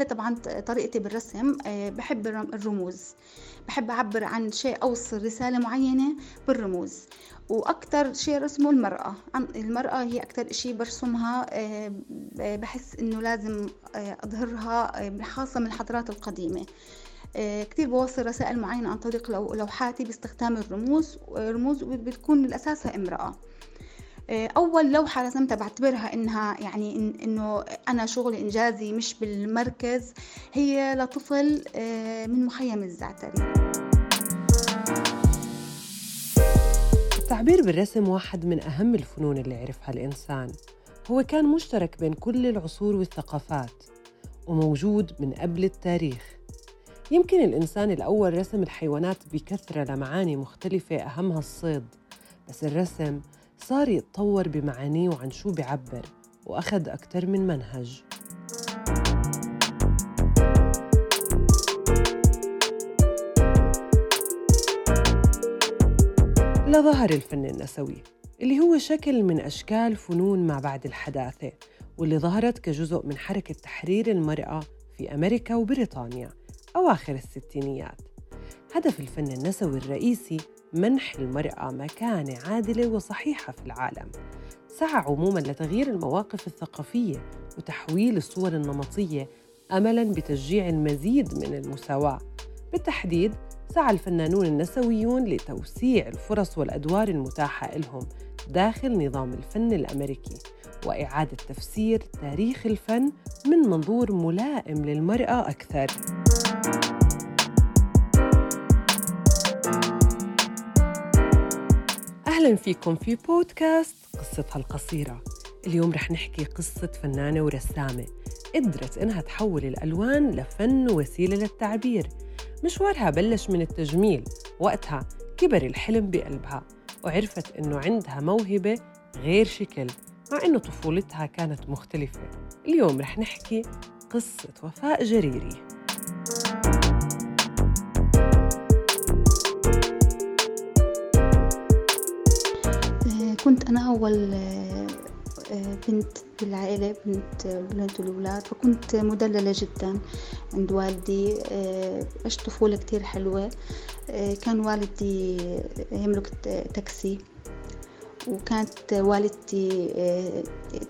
هلا طبعا طريقتي بالرسم آه، بحب الرموز. بحب أعبر عن شيء أوصل رسالة معينة بالرموز. وأكتر شيء رسمه المرأة. المرأة هي أكتر شيء برسمها آه، بحس إنه لازم أظهرها خاصة من الحضارات القديمة. كتير بوصل رسائل معينة عن طريق لوحاتي باستخدام الرموز رموز بتكون الأساسها امرأة. آه، أول لوحة رسمتها بعتبرها إنها يعني إنه أنا شغل إنجازي مش بالمركز هي لطفل آه، من مخيم الزعتري. التعبير بالرسم واحد من أهم الفنون اللي عرفها الإنسان. هو كان مشترك بين كل العصور والثقافات وموجود من قبل التاريخ. يمكن الإنسان الأول رسم الحيوانات بكثرة لمعاني مختلفة أهمها الصيد بس الرسم صار يتطور بمعانيه وعن شو بيعبر وأخذ أكثر من منهج. لظهر الفن النسوي اللي هو شكل من أشكال فنون ما بعد الحداثة واللي ظهرت كجزء من حركة تحرير المرأة في أمريكا وبريطانيا أواخر الستينيات. هدف الفن النسوي الرئيسي منح المرأة مكانة عادلة وصحيحة في العالم سعى عموما لتغيير المواقف الثقافية وتحويل الصور النمطية أملا بتشجيع المزيد من المساواة بالتحديد سعى الفنانون النسويون لتوسيع الفرص والأدوار المتاحة لهم داخل نظام الفن الأمريكي وإعادة تفسير تاريخ الفن من منظور ملائم للمرأة أكثر. أهلا فيكم في بودكاست قصتها القصيرة. اليوم رح نحكي قصة فنانة ورسامة قدرت إنها تحول الألوان لفن ووسيلة للتعبير. مشوارها بلش من التجميل وقتها كبر الحلم بقلبها وعرفت إنه عندها موهبة غير شكل مع إنه طفولتها كانت مختلفة. اليوم رح نحكي قصة وفاء جريري. كنت أنا أول آه، آه، بنت بالعائلة بنت بنت الأولاد فكنت مدللة جدا عند والدي آه، عشت طفولة كتير حلوة. كان والدي يملك تاكسي وكانت والدتي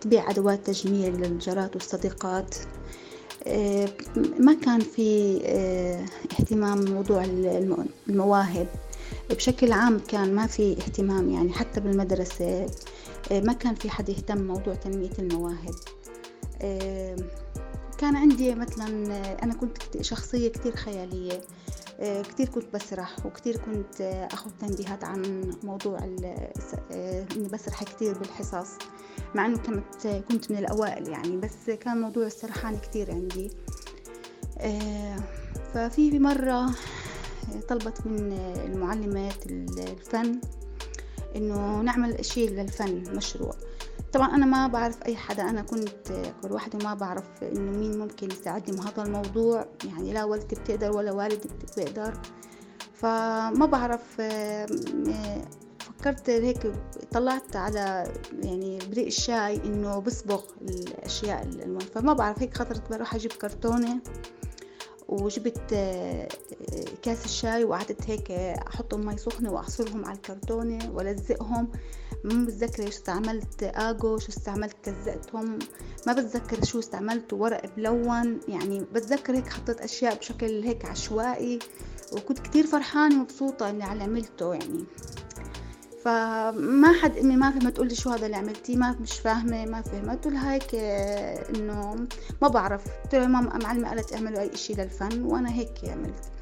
تبيع أدوات تجميل للجارات والصديقات. ما كان في اهتمام موضوع المواهب. بشكل عام كان ما في اهتمام يعني حتى بالمدرسة آه، ما كان في حد يهتم موضوع تنمية المواهب. آه، كان عندي مثلا آه، أنا كنت شخصية كتير خيالية كتير كنت بسرح وكتير كنت أخذ تنبيهات عن موضوع إني بسرح كتير بالحصص مع إنه كنت كنت من الأوائل يعني بس كان موضوع السرحان كتير عندي. ففي مرة طلبت من المعلمات الفن إنه نعمل شيء للفن مشروع. طبعا أنا ما بعرف أي حدا أنا كنت كل واحدة ما بعرف إنه مين ممكن يساعدني بهذا الموضوع. يعني لا والدتي بتقدر ولا والدي بتقدر. فما بعرف فكرت هيك طلعت على يعني بريق الشاي إنه بصبغ الأشياء فما بعرف هيك خطرت بروح أجيب كرتونة. وجبت آه، كاس الشاي وقعدت هيك أحطهم مي سخنة وأعصرهم على الكرتونة وألزقهم. ما بتذكر شو استعملت آجو شو استعملت لزقتهم. ما بتذكر شو استعملت ورق ملون يعني بتذكر هيك حطيت أشياء بشكل هيك عشوائي. وكنت كتير فرحانة ومبسوطة إني على عملته يعني. فما حد إمي ما فهمت تقول لي شو هذا اللي عملتيه ما مش فاهمة ما فهمت. قلت هيك إنه ما بعرف. قلت لها ماما معلمة قالت اعملوا أي شيء للفن وأنا هيك عملت.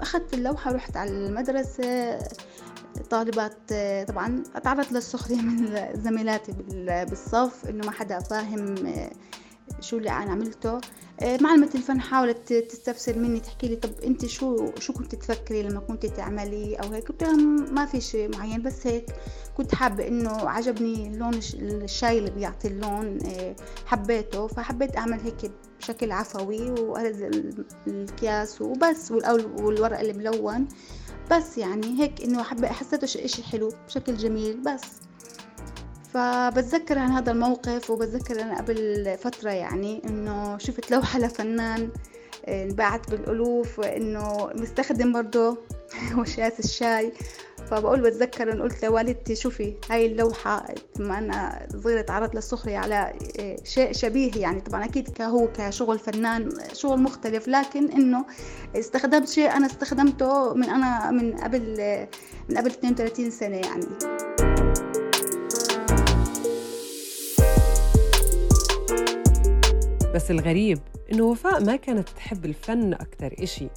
أخذت اللوحة ورحت على المدرسة. طالبات طبعا تعرضت للسخرية من زميلاتي بالصف إنه ما حدا فاهم شو اللي أنا عملته. آه، معلمة الفن حاولت تستفسر مني تحكي لي طب أنت شو شو كنت تفكري لما كنت تعملي أو هيك. قلت لها ما في شيء معين بس هيك. كنت حابة إنه عجبني لون الشاي اللي بيعطي اللون آه، حبيته. فحبيت أعمل هيك بشكل عفوي وارز الكياس وبس والورق اللي ملون بس يعني هيك إنه حبيت حسيته شيء حلو بشكل جميل بس. فبتذكر عن هذا الموقف وبتذكر أنا قبل فترة يعني إنه شفت لوحة لفنان آه، انباعت بالألوف وإنه مستخدم برضه وشاس الشاي. فبقول بتذكر ان قلت لوالدتي شوفي هاي اللوحة لما أنا صغيرة تعرضت للسخرية على آه، شيء شبيه يعني. طبعا أكيد كهو كشغل فنان شغل مختلف لكن إنه استخدمت شيء أنا استخدمته من أنا من قبل من قبل 32 سنة يعني. بس الغريب إنه وفاء ما كانت تحب الفن أكتر إشي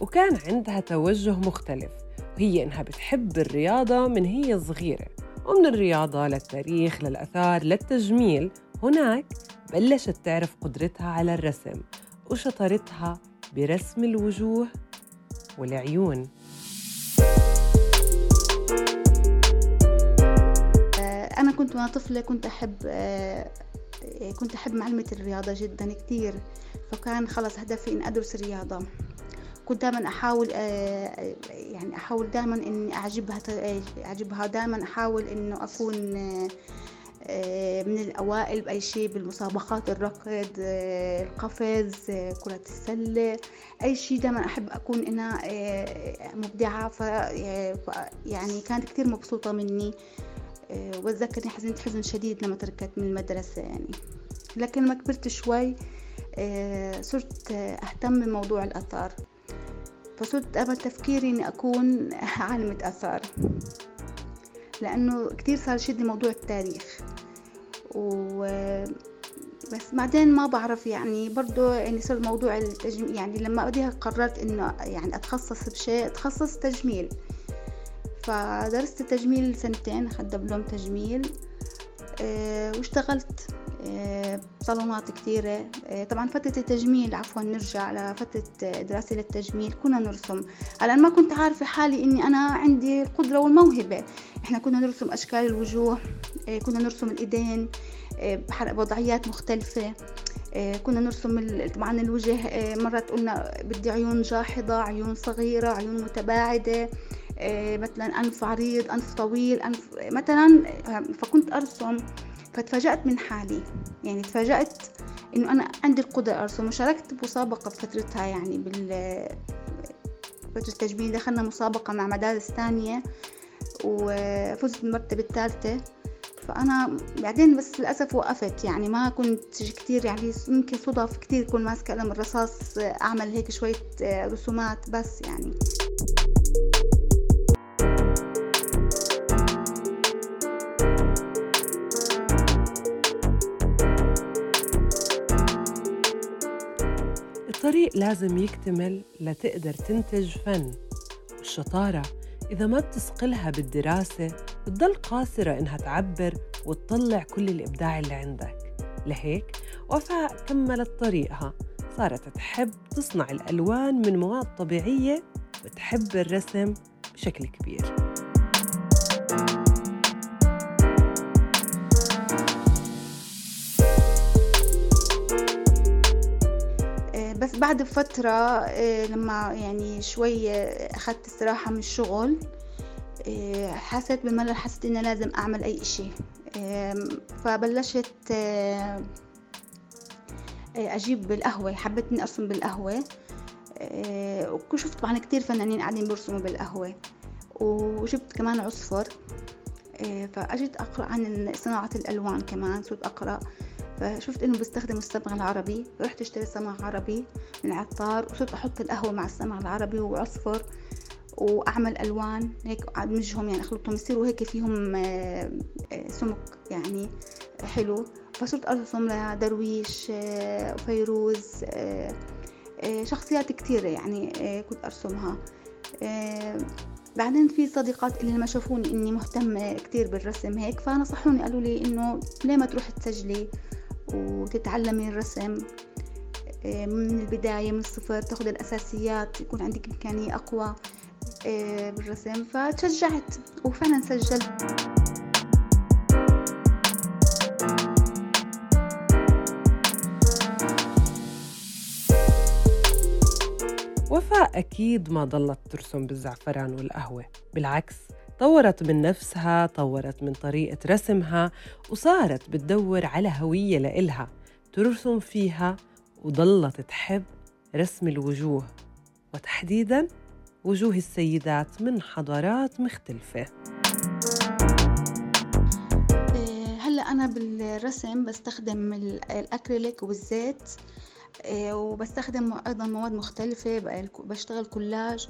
وكان عندها توجه مختلف وهي إنها بتحب الرياضة من هي صغيرة ومن الرياضة للتاريخ للأثار للتجميل. هناك بلشت تعرف قدرتها على الرسم وشطارتها برسم الوجوه والعيون. أنا كنت وأنا طفلة كنت أحب كنت أحب معلمة الرياضة جدا كتير فكان خلص هدفي إن أدرس الرياضة كنت دائما أحاول يعني أحاول دائما إني أعجبها أعجبها. دائما أحاول إنه أكون من الأوائل بأي شيء بالمسابقات الركض القفز كرة السلة أي شيء. دائما أحب أكون أنا مبدعة ف يعني كانت كتير مبسوطة مني. وبتذكر أني حزنت حزن شديد لما تركت من المدرسة يعني. لكن لما كبرت شوي صرت أهتم بموضوع الآثار. فصرت أمل تفكيري إني أكون عالمة آثار. لأنه كتير صار يشدني موضوع التاريخ. و بس بعدين ما بعرف يعني برضو يعني صار موضوع التجميل يعني لما بديها قررت إنه يعني أتخصص بشيء أتخصص تجميل. فدرست تجميل سنتين أخذت دبلوم تجميل. أه واشتغلت أه صالونات كثيرة أه طبعا فترة التجميل عفوا نرجع على فترة دراستي للتجميل كنا نرسم. هلأ ما كنت عارفة حالي إني أنا عندي القدرة والموهبة. إحنا كنا نرسم أشكال الوجوه كنا نرسم الإيدين بوضعيات مختلفة. كنا نرسم طبعا الوجه مرات قلنا بدي عيون جاحظة عيون صغيرة عيون متباعدة. مثلا أنف عريض أنف طويل أنف مثلا فكنت أرسم فتفاجأت من حالي. يعني تفاجأت إنه أنا عندي القدرة أرسم وشاركت بمسابقة بفترتها يعني بال فترة التجميل دخلنا مسابقة مع مدارس تانية وفزت بالمرتبة الثالثة. فأنا بعدين بس للأسف وقفت. يعني ما كنت كتير يعني يمكن صدف كتير كون ماسكة قلم الرصاص أعمل هيك شوية رسومات بس يعني. لازم يكتمل لتقدر تنتج فن. والشطارة إذا ما بتسقلها بالدراسة بتضل قاصرة إنها تعبر وتطلع كل الإبداع اللي عندك. لهيك وفاء كملت طريقها. صارت تحب تصنع الألوان من مواد طبيعية وتحب الرسم بشكل كبير. بعد فترة لما يعني شوي أخذت استراحة من الشغل حسيت بملل حسيت إني لازم أعمل أي إشي. فبلشت أجيب بالقهوة. حبيت إني أرسم بالقهوة وشفت طبعا كتير فنانين قاعدين بيرسموا بالقهوة. وجبت كمان عصفر فأجيت أقرأ عن صناعة الألوان كمان صرت أقرأ فشفت إنه بيستخدموا الصبغ العربي رحت اشتريت صبغ عربي من العطار وصرت أحط القهوة مع الصبغ العربي وعصفر وأعمل ألوان هيك أدمجهم يعني أخلطهم يصيروا هيك فيهم سمك يعني حلو. فصرت أرسم لدرويش وفيروز شخصيات كتيرة يعني كنت أرسمها. بعدين في صديقات اللي لما شافوني إني مهتمة كتير بالرسم هيك فنصحوني قالوا لي إنه ليه ما تروحي تسجلي؟ وتتعلمي الرسم من البداية من الصفر تاخد الأساسيات يكون عندك إمكانية أقوى بالرسم. فتشجعت وفعلا سجلت. وفاء أكيد ما ضلت ترسم بالزعفران والقهوة بالعكس طورت من نفسها طورت من طريقة رسمها وصارت بتدور على هوية لإلها ترسم فيها وضلت تحب رسم الوجوه. وتحديداً وجوه السيدات من حضارات مختلفة. إيه، هلأ أنا بالرسم بستخدم الأكريليك والزيت. وبستخدم أيضا مواد مختلفة بشتغل كولاج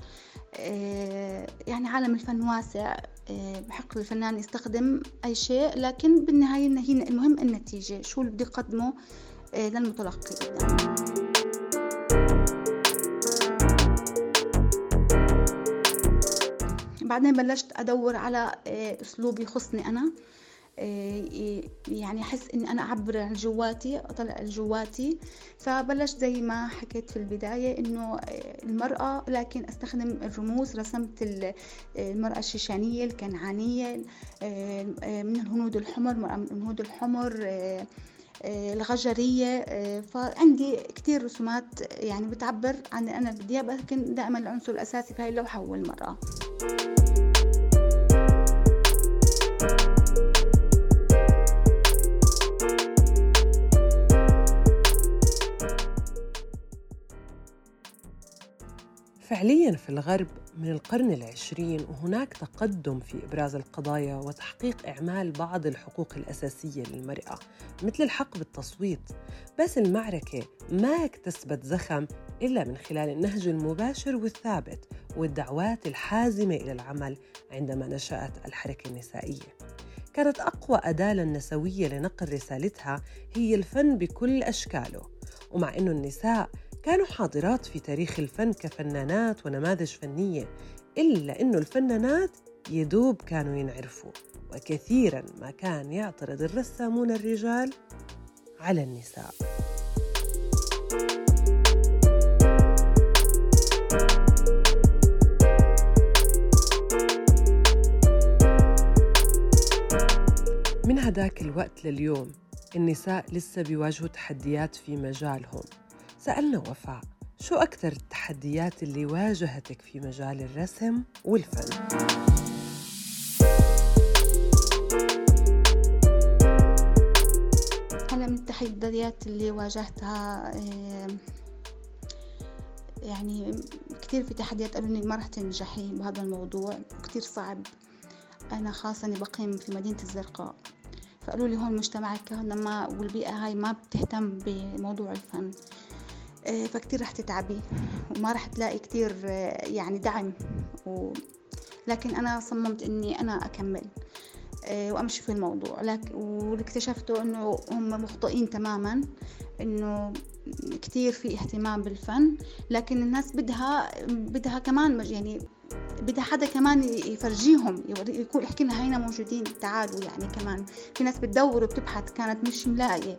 إيه، يعني عالم الفن واسع بحق الفنان يستخدم أي شيء لكن بالنهاية المهم النتيجة شو اللي بده يقدمه للمتلقي. بعدين بلشت أدور على آه، اسلوب يخصني آه، يعني أحس إني أنا أعبر عن جواتي أطلع جواتي. فبلشت زي ما حكيت في البداية إنه آه، المرأة لكن أستخدم الرموز رسمت المرأة الشيشانية الكنعانية من الهنود الحمر من الهنود الحمر الغجرية فعندي كتير رسومات يعني بتعبر عن أنا بدي لكن دائما العنصر الأساسي في هاي اللوحة هو المرأة. فعليا في الغرب من القرن العشرين وهناك تقدم في إبراز القضايا وتحقيق إعمال بعض الحقوق الأساسية للمرأة مثل الحق بالتصويت. بس المعركة ما اكتسبت زخم إلا من خلال النهج المباشر والثابت والدعوات الحازمة إلى العمل عندما نشأت الحركة النسائية. كانت أقوى أداة للنسوية لنقل رسالتها هي الفن بكل أشكاله. ومع أنه النساء كانوا حاضرات في تاريخ الفن كفنانات ونماذج فنية إلا أنه الفنانات يدوب كانوا ينعرفوا وكثيرا ما كان يعترض الرسامون الرجال على النساء. من هداك الوقت لليوم النساء لسه بيواجهوا تحديات في مجالهم. سألنا وفاء شو أكثر التحديات اللي واجهتك في مجال الرسم والفن؟ هلا من التحديات اللي واجهتها يعني كثير في تحديات قالوا لي ما رح تنجحي بهذا الموضوع كثير صعب أنا خاصة إني بقيم في مدينة الزرقاء فقالوا لي هون مجتمعك ما والبيئة هاي ما بتهتم بموضوع الفن فكتير رح تتعبي وما رح تلاقي كتير آه، يعني دعم و... لكن أنا صممت إني أنا أكمل آه، وأمشي في الموضوع. لكن واللي اكتشفته إنه هم مخطئين تماما إنه كتير في اهتمام بالفن. لكن الناس بدها بدها كمان يعني بدها حدا كمان يفرجيهم يكون يحكي لها هينا موجودين تعالوا يعني كمان. في ناس بتدور وبتبحث كانت مش ملاقية.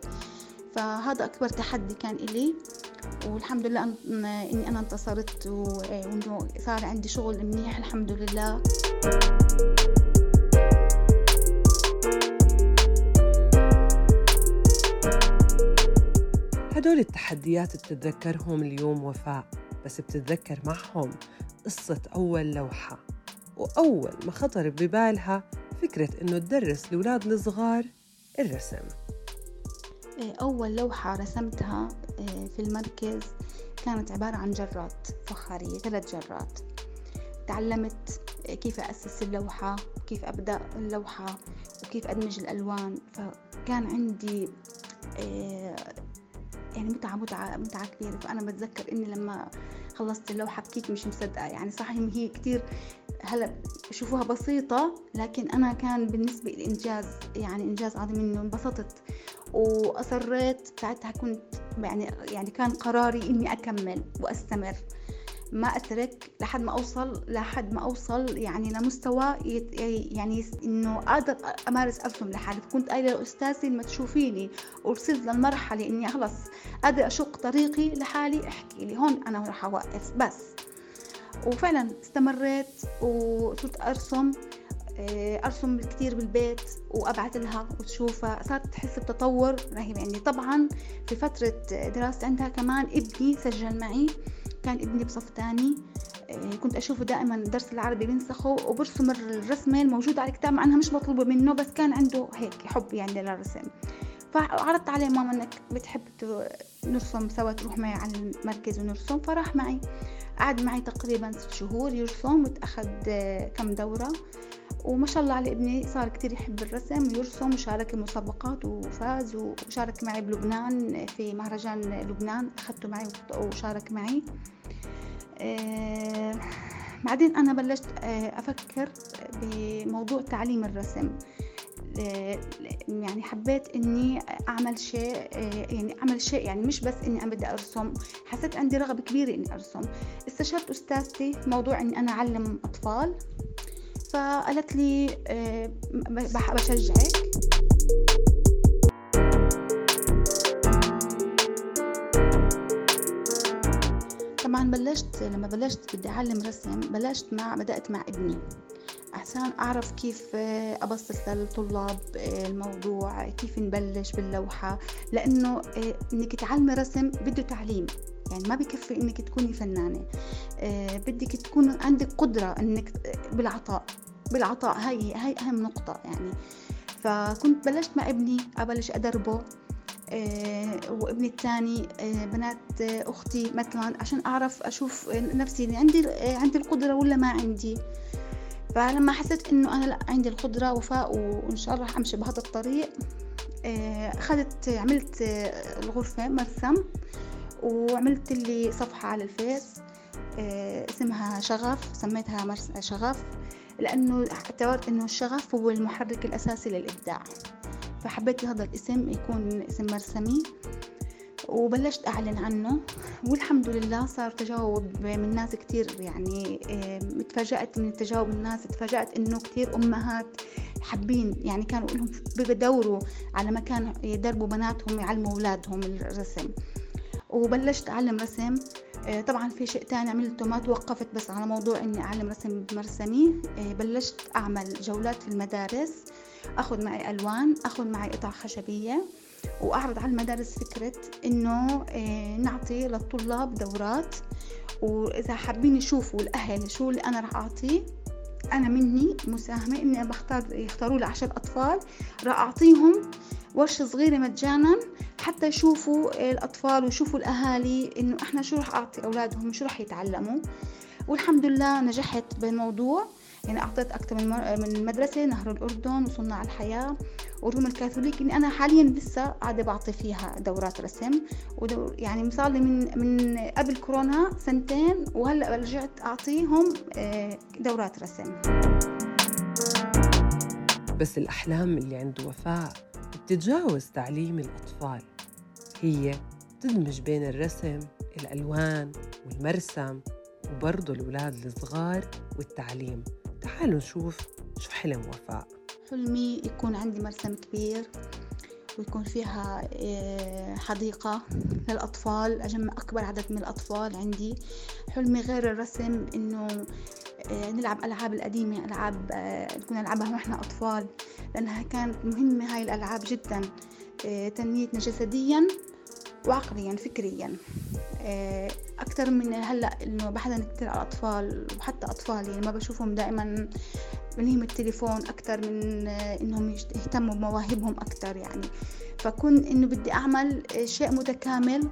فهذا أكبر تحدي كان إلي. والحمد لله إني أنا انتصرت وإنه صار عندي شغل منيح الحمد لله. هدول التحديات بتتذكرهم اليوم وفاء بس بتتذكر معهم قصة أول لوحة. وأول ما خطر ببالها فكرة إنه تدرس الأولاد الصغار الرسم. إيه، أول لوحة رسمتها إيه، في المركز كانت عبارة عن جرات فخارية ثلاث جرات. تعلمت كيف أسس اللوحة كيف أبدأ اللوحة وكيف أدمج الألوان. فكان عندي إيه، يعني متعة متعة متعة كبيرة. فأنا بتذكر إني لما خلصت اللوحة بكيت مش مصدقة. يعني صحيح هي كتير هلا شوفوها بسيطة لكن أنا كان بالنسبة لي إنجاز يعني إنجاز عظيم إنه انبسطت. وأصريت ساعتها كنت يعني يعني كان قراري إني أكمل وأستمر. ما أترك لحد ما أوصل لحد ما أوصل يعني لمستوى يعني إنه أقدر أمارس أرسم لحالي كنت قايلة لأستاذي لما تشوفيني وصلت للمرحلة إني خلص قادرة أشق طريقي لحالي أحكي لي هون أنا راح أوقف بس. وفعلا استمريت وصرت أرسم. آه، أرسم كثير بالبيت وأبعث لها وتشوفها. صارت تحس بتطور رهيب. يعني طبعا في فترة دراستي عندها كمان ابني سجل معي. كان ابني بصف تاني. آه، كنت أشوفه دائما درس العربي بينسخه وبرسم الرسمة الموجودة على الكتاب مع أنها مش مطلوبة منه بس كان عنده هيك حب يعني للرسم. فعرضت عليه ماما إنك بتحب نرسم سوا تروح معي على المركز ونرسم. فراح معي. قعد معي تقريبا ست شهور يرسم وتأخذ آه، كم دورة. وما شاء الله على ابني صار كتير يحب الرسم ويرسم وشارك المسابقات وفاز وشارك معي بلبنان في مهرجان لبنان أخذته معي وشارك معي. آه بعدين أنا بلشت آه أفكر بموضوع تعليم الرسم. يعني حبيت إني أعمل شيء يعني أعمل شيء يعني مش بس إني أنا بدي أرسم حسيت عندي رغبة كبيرة إني أرسم. استشرت أستاذتي موضوع إني أنا أعلم أطفال. فقالت لي آه، بشجعك. طبعا بلشت لما بلشت بدي أعلم رسم بلشت مع بدأت مع ابني. عشان أعرف كيف أبسط للطلاب الموضوع كيف نبلش باللوحة. لأنه إنك تعلمي رسم بده تعليم. يعني ما بكفي إنك تكوني فنانة. بدك تكون عندك قدرة إنك بالعطاء. بالعطاء. هاي هاي اهم نقطه يعني. فكنت بلشت مع ابني أبلش أدربه وابني الثاني بنات أختي مثلا عشان أعرف أشوف نفسي عندي عندي القدرة ولا ما عندي. فلما حسيت إنه أنا لأ عندي القدرة وفاء وإن شاء الله أمشي بهذا الطريق آه، أخذت عملت آه، الغرفة مرسم وعملت لي صفحة على الفيس آه، اسمها شغف سميتها شغف. لأنه اعتبرت إنه الشغف هو المحرك الأساسي للإبداع. فحبيت هذا الاسم يكون اسم مرسمي وبلشت أعلن عنه. والحمد لله صار تجاوب من ناس كتير يعني تفاجأت من تجاوب الناس تفاجأت إنه كتير أمهات حابين يعني كانوا لهم بدوروا على مكان يدربوا بناتهم يعلموا أولادهم الرسم. وبلشت أعلم رسم. طبعا في شيء تاني عملته ما توقفت بس على موضوع إني أعلم رسم بمرسمي آه، بلشت أعمل جولات في المدارس آخذ معي ألوان آخذ معي قطع خشبية وأعرض على المدارس فكرة إنه آه، نعطي للطلاب دورات. وإذا حابين يشوفوا الأهل شو اللي أنا راح اعطيه أنا مني مساهمة إني بختار يختاروا لي عشر أطفال راح أعطيهم ورشة صغيرة مجانا حتى يشوفوا الأطفال ويشوفوا الأهالي إنه إحنا شو رح أعطي أولادهم شو رح يتعلموا. والحمد لله نجحت بالموضوع. يعني أعطيت أكثر من من مدرسة نهر الأردن وصناع الحياة وروم الكاثوليك. إني أنا حاليا لسه قاعدة بعطي فيها دورات رسم. ودور يعني صار لي من من قبل كورونا سنتين وهلأ رجعت أعطيهم آه، دورات رسم. بس الأحلام اللي عند وفاء بتتجاوز تعليم الأطفال. هي تدمج بين الرسم الألوان والمرسم وبرضه الأولاد الصغار والتعليم. تعالوا نشوف شو حلم وفاء. حلمي يكون عندي مرسم كبير ويكون فيها آه، حديقة للأطفال أجمع أكبر عدد من الأطفال عندي. حلمي غير الرسم إنه آه، نلعب ألعاب القديمة ألعاب آه، نلعبها وإحنا أطفال لأنها كانت مهمة هاي الألعاب جدا تنميتنا جسديا. وعقليا فكريا. أكثر من هلأ إنه بحدا كتير على الأطفال وحتى أطفالي يعني ما بشوفهم دائما بنهم التليفون أكثر من إنهم يهتموا بمواهبهم أكثر يعني. فكون إنه بدي أعمل شيء متكامل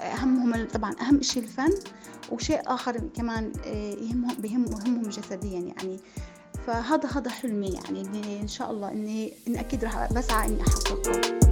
أهمهم طبعا أهم شيء الفن وشيء آخر كمان يهمهم بهم مهمهم جسديا يعني. فهذا هذا حلمي يعني إن شاء الله إني إني أكيد راح بسعى إني أحققه.